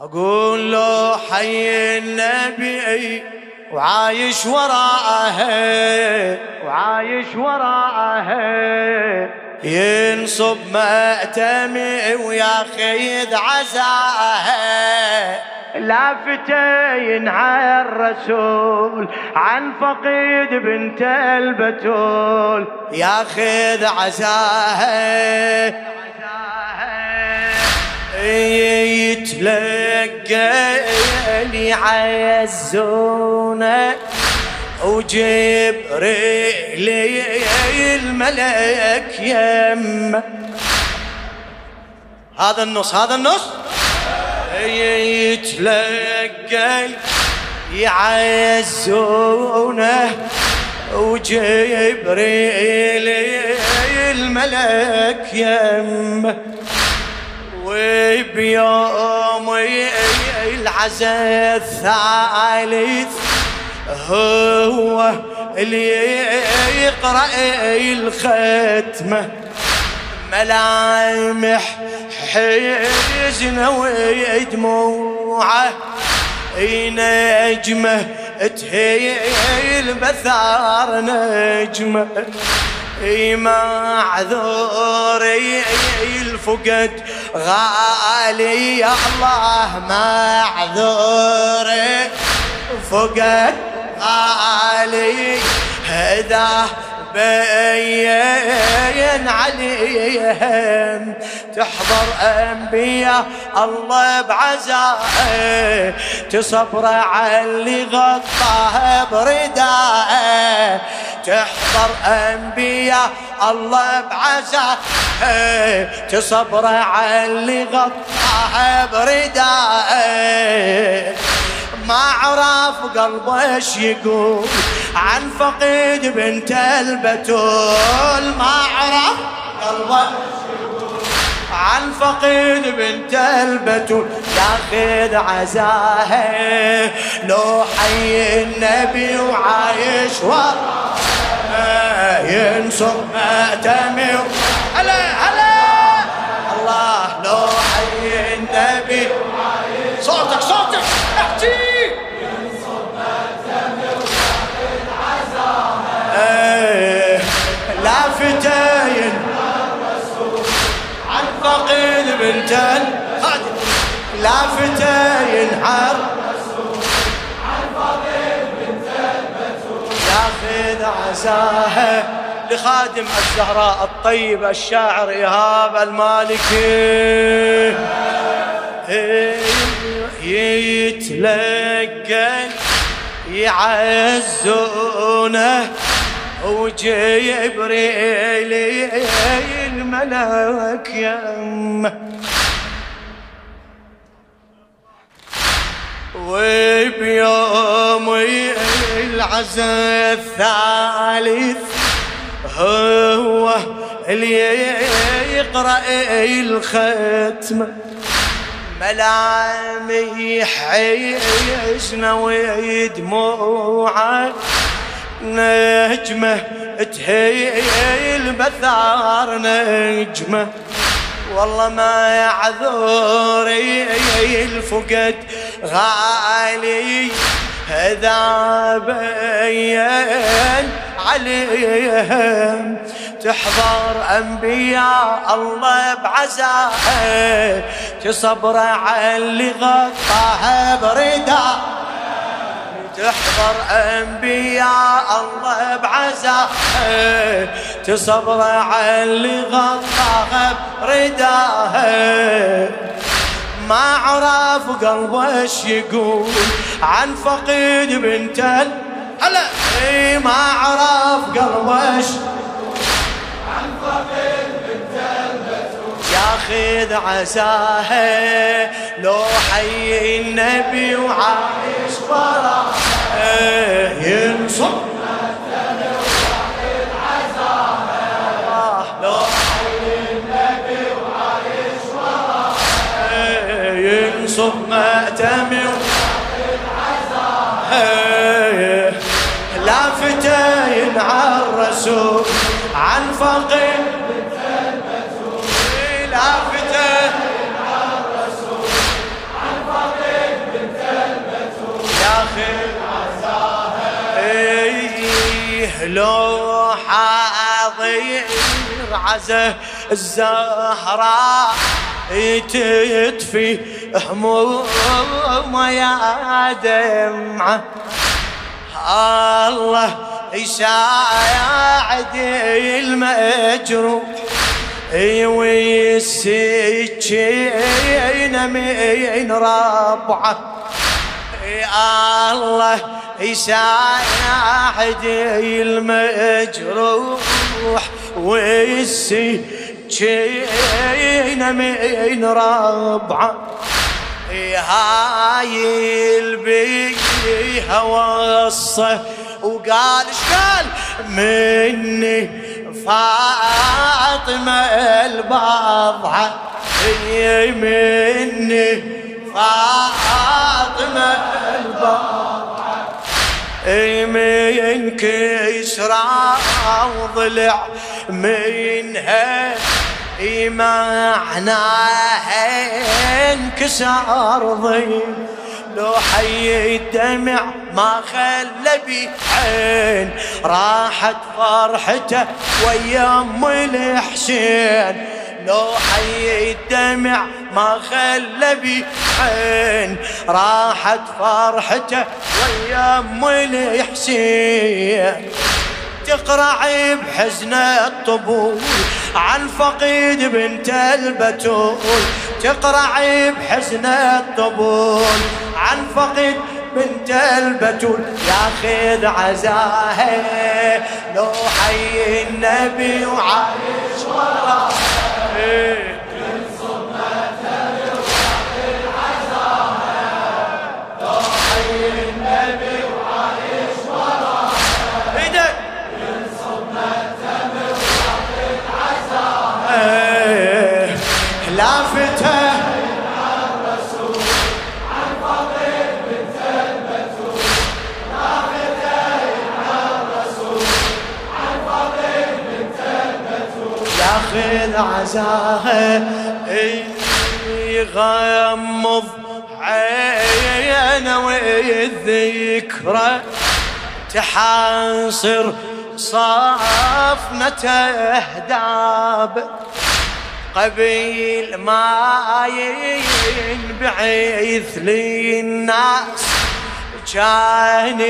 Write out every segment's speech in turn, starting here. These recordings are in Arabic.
أقول له حي النبي وعايش وراءه وعايش وراءه. ينصب مأتمي وياخذ عزاءه. لافتين على الرسول عن فقيد بنت البتول. ياخذ عزاه يتلقى اللي عزونه وجبريل الملك يمه هذا النص هذا النص؟ يتلقى يعزونه وجبريل الملك يمه وبيوم العزاء الثالث. هو اللي يقرأ الختمة. ملامح حزنه ودموعه نجمة تهيل بثار نجمة. معذور الفقد غالي. يا الله معذور فقد غالي. هذا بين عليهم. تحضر أنبياء الله بعزاء تصبر على اللي غطاه برداء تحضر أنبياء الله بعزاء تصبر على اللي غطاه برداء. ما عرف قلبه إيش يقول عن فقيد بنت البتول. ما عرف قلبه عن فقيد بنت البتول. ياخذ عزاه لو حي النبي وعايش وراه ينصر مأتمر هلا هلا. الله لو حي النبي. صوتك صوتك. احكي. لافتين عن فقيد بنت خادم. لافتين عن ياخذ عزاها لخادم الزهراء الطيب الشاعر إيهاب المالكي. يتلقى يعزونه وجبريل الملك يم وبيوم العزاء الثالث هو اللي يقرأ الختمة ملامح حزنه ودموعه نجمة تهيل بثار نجمة. والله ما يعذوري الفقد غالي هذا بين عليهم. تحضر أنبياء الله بعزاء تصبر على اللي غطاها برداء تحضر أنبياء الله بعزاء تصبر على اللي غطاها برداه ما عرف قلبه إيش يقول عن فقيد بنت هلا. إي ما عرف قلبه إيش. عن فقيد بنت ياخذ عزاه لو حي النبي وعايش وراه مستمر لافتين عالرسول عن فقير لافتين عن فقير بنت المتون إيه، لو حاضر عزه الزهراء. تطفي هموم يا دمعه الله يساعد المجروح ويسكين من ربعة. الله يساعد المجروح والسكين من ربعه هاي البيها وصة. وقال قال؟ مني فاطمة البضعة هي مني فاطمة البضعة من كسرى وضلع منها معناها انكسر ضيم لو حي الدمع ما خلى بي عين راحت فرحته ويا ام الحسين. لو حي الدمع ما خلى بي عين راحت فرحته ويا ام الحسين تقرع بحزن الطبول عن فقيد بنت البتول. تقرع بحزن الطبول عن فقيد بنت البتول. ياخذ عزاها لو حي النبي وعايش وراه Aê! ياخذ عزاها يغمض عينه والذكرى تحاصر صافنة أهداب. قبيل ما ينبعث للناس. كان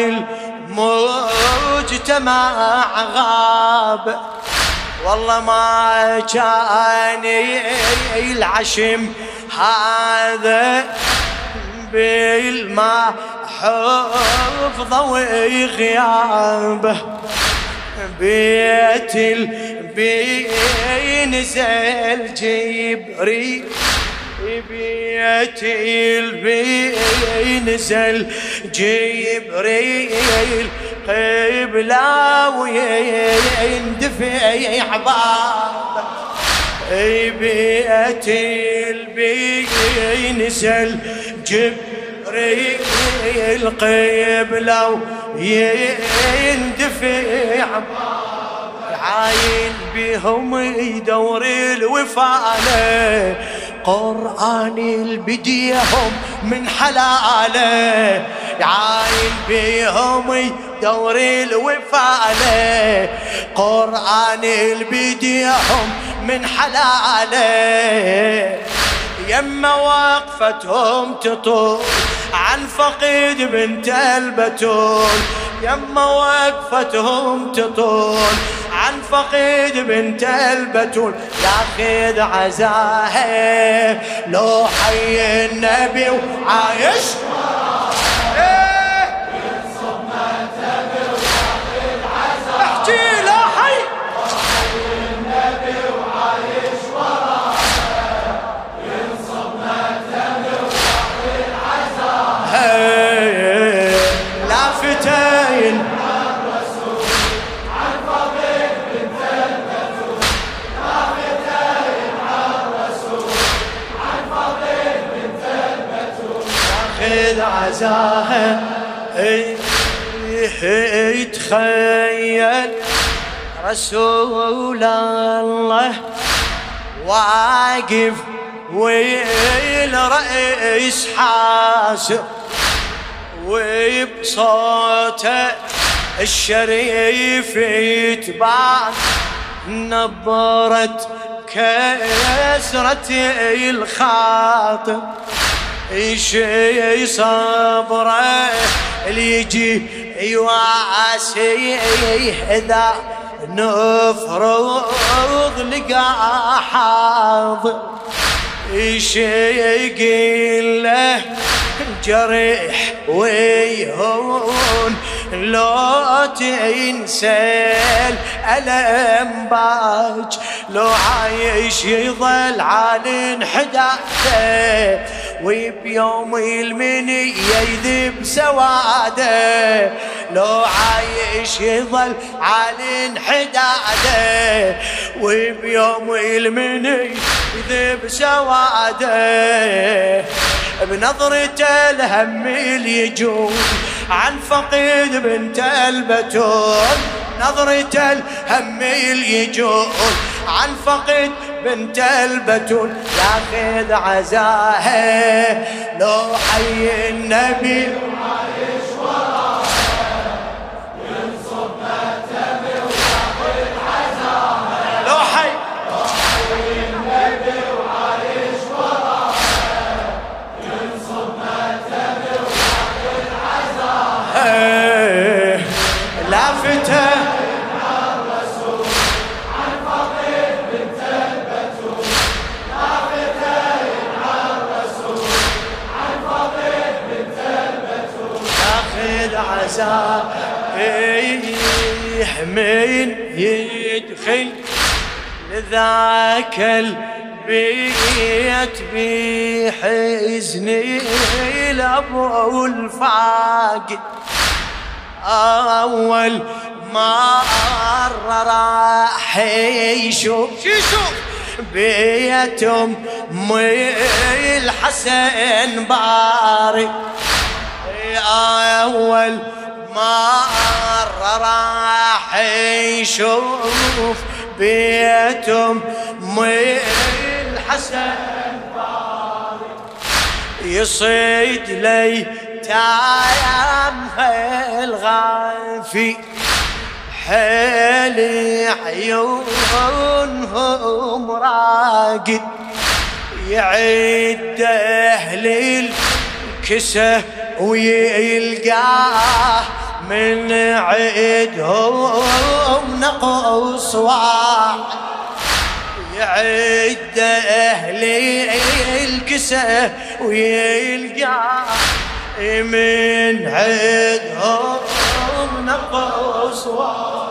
المجتمع غاب. والله ما كان العشم هذا بالما حفظه وغيابه بيت البي نزل جبريل. بيت البي نزل جبريل. قبلة ويندفع عباب بيت البي نزل جبريل قبلة ويندفع عاين بهم يدور الوفاله قرآن البديهم من حلاله. عاين بهم دور الوفاله قرآن البديهم من حلاله يما وقفتهم تطول عن فقيد بنت البتول. يما وقفتهم تطول عن فقيد بنت البتول. ياخذ عزاها لو حي النبي وعايش. عزاها. يتخيل رسول الله واقف والرئيس حاسب وبصوته الشريف يتبان نبرت كسرة الخاطر. شي صبره اللي يجي يواسي اذا نفرض لقى حاضر يقول له جريح ويهون لو تنسى الألم باج لو عايش يظل على انحداده وبيوم المنية يذب سوادة. لو عايش يظل على انحداده وبيوم المنية يذب سوادة. بنظرة الهم اللي عن فقيد بنت البتول نظرة الهم اللي يجون عن فقيد بنت البتول ياخذ عزاها لو حي النبي. لذاك البيت بحزني لابو الفاقد أول ما راح يشوف بيت أم الحسن باري. أول ما راح يشوف بيتهم مي الحسن يصيد لي تايم الغافي حيل عيونهم راقد. يعد أهل الكسه ويلقاه من عيدهم نقص يعد أهلي الكسى ويلقى من عيدهم نقص واحد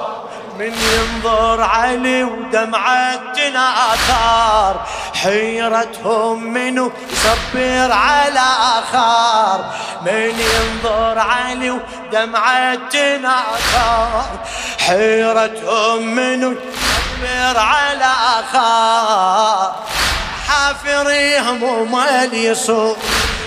من ينظر علي ودمعة تناثار حيرتهم منو يصبر على خار من ينظر علي ودمعة تناثار حيرتهم منو يصبر على خار حافريهم وما يصوم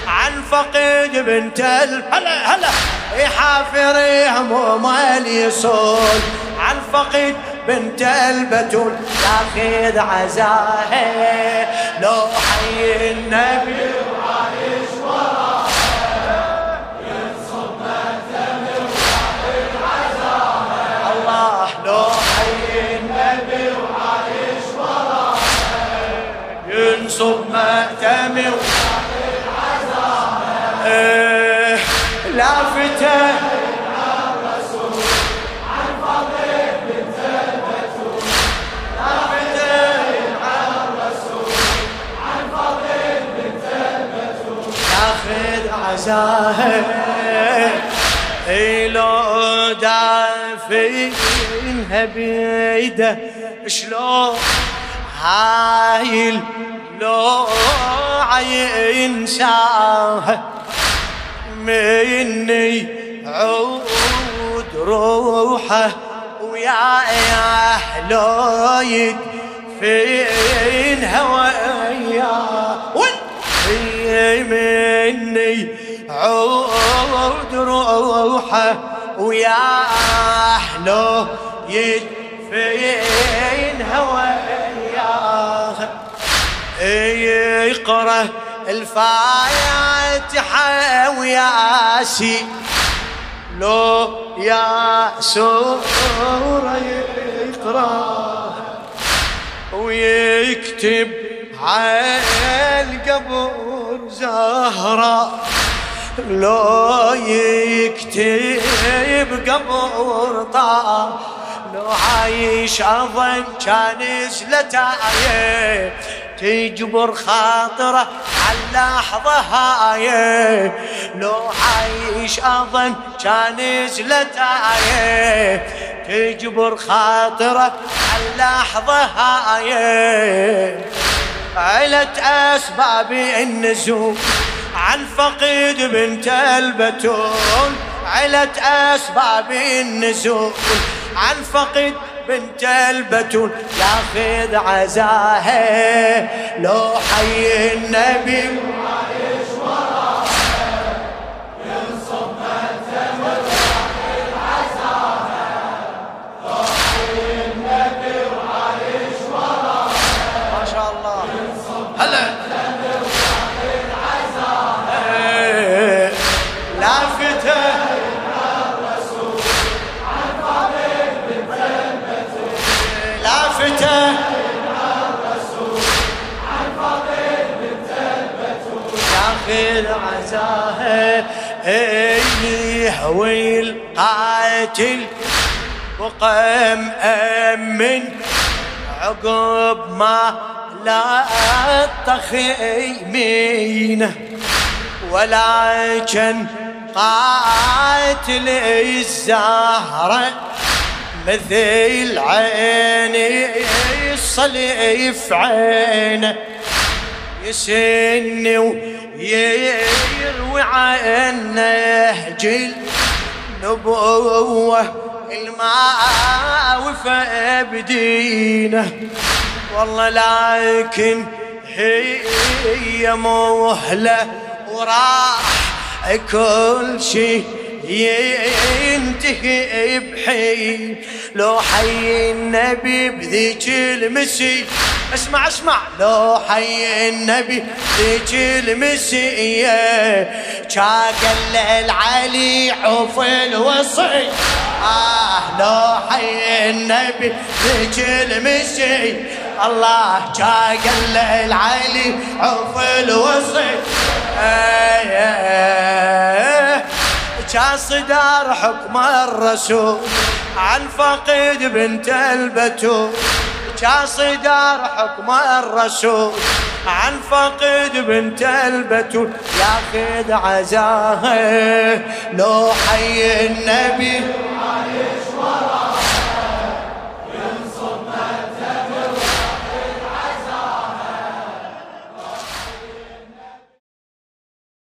عن فقيد بنت ال هلا يحافريهم وما يصول عن فقيد بنت البتول. ياخذ عزاه لو حي النبي وعايش وراه ينصب مأتمر وياخذ عزاه الله لو النبي وعايش ينصب إيه عزاه لو دافينها بيده شلون هايل لو عين ساها مني عود روحه ويا اهلو يدفين هواياه مني عود روحه ويا أهله يدفين هواياه يقرأ الفاتحة وياسي لو يا سورة يقرأ ويكتب على القبر زهرة لو يكتب قبر طه لو عايش أظن كان زلتايه تجبر خاطره عاللحظة هاي لو عايش أظن كان زلتايه تجبر خاطره عاللحظة هاي علت أسباب النزول عن فقيد بنت البتول علت أسباب النزول. عن فقد بنت البتول ياخذ عزاها لو حي النبي. يهوي القاتل وقام أمن. عقب ما لا التخيمين ولكن قاتل الزهرة. مثل عيني الصليف عينه يسني ويروي عن نهج النبوة الماء وفى بدينه. والله لكن هي مهلة وراح كل شي ينتهي بحين لو حي النبي بذيك المسي اسمع اسمع لو حي النبي ذيك المسية شاقل العلي عوف الوصي آه لو حي النبي ذيك المسي الله شاقل العلي عوف الوصي آه صدار حكم الرسول عن فقيد بنت البتول. كان صدار حكم الرسول عن فقد بنت البتول. ياخذ عزاها لو حي النبي.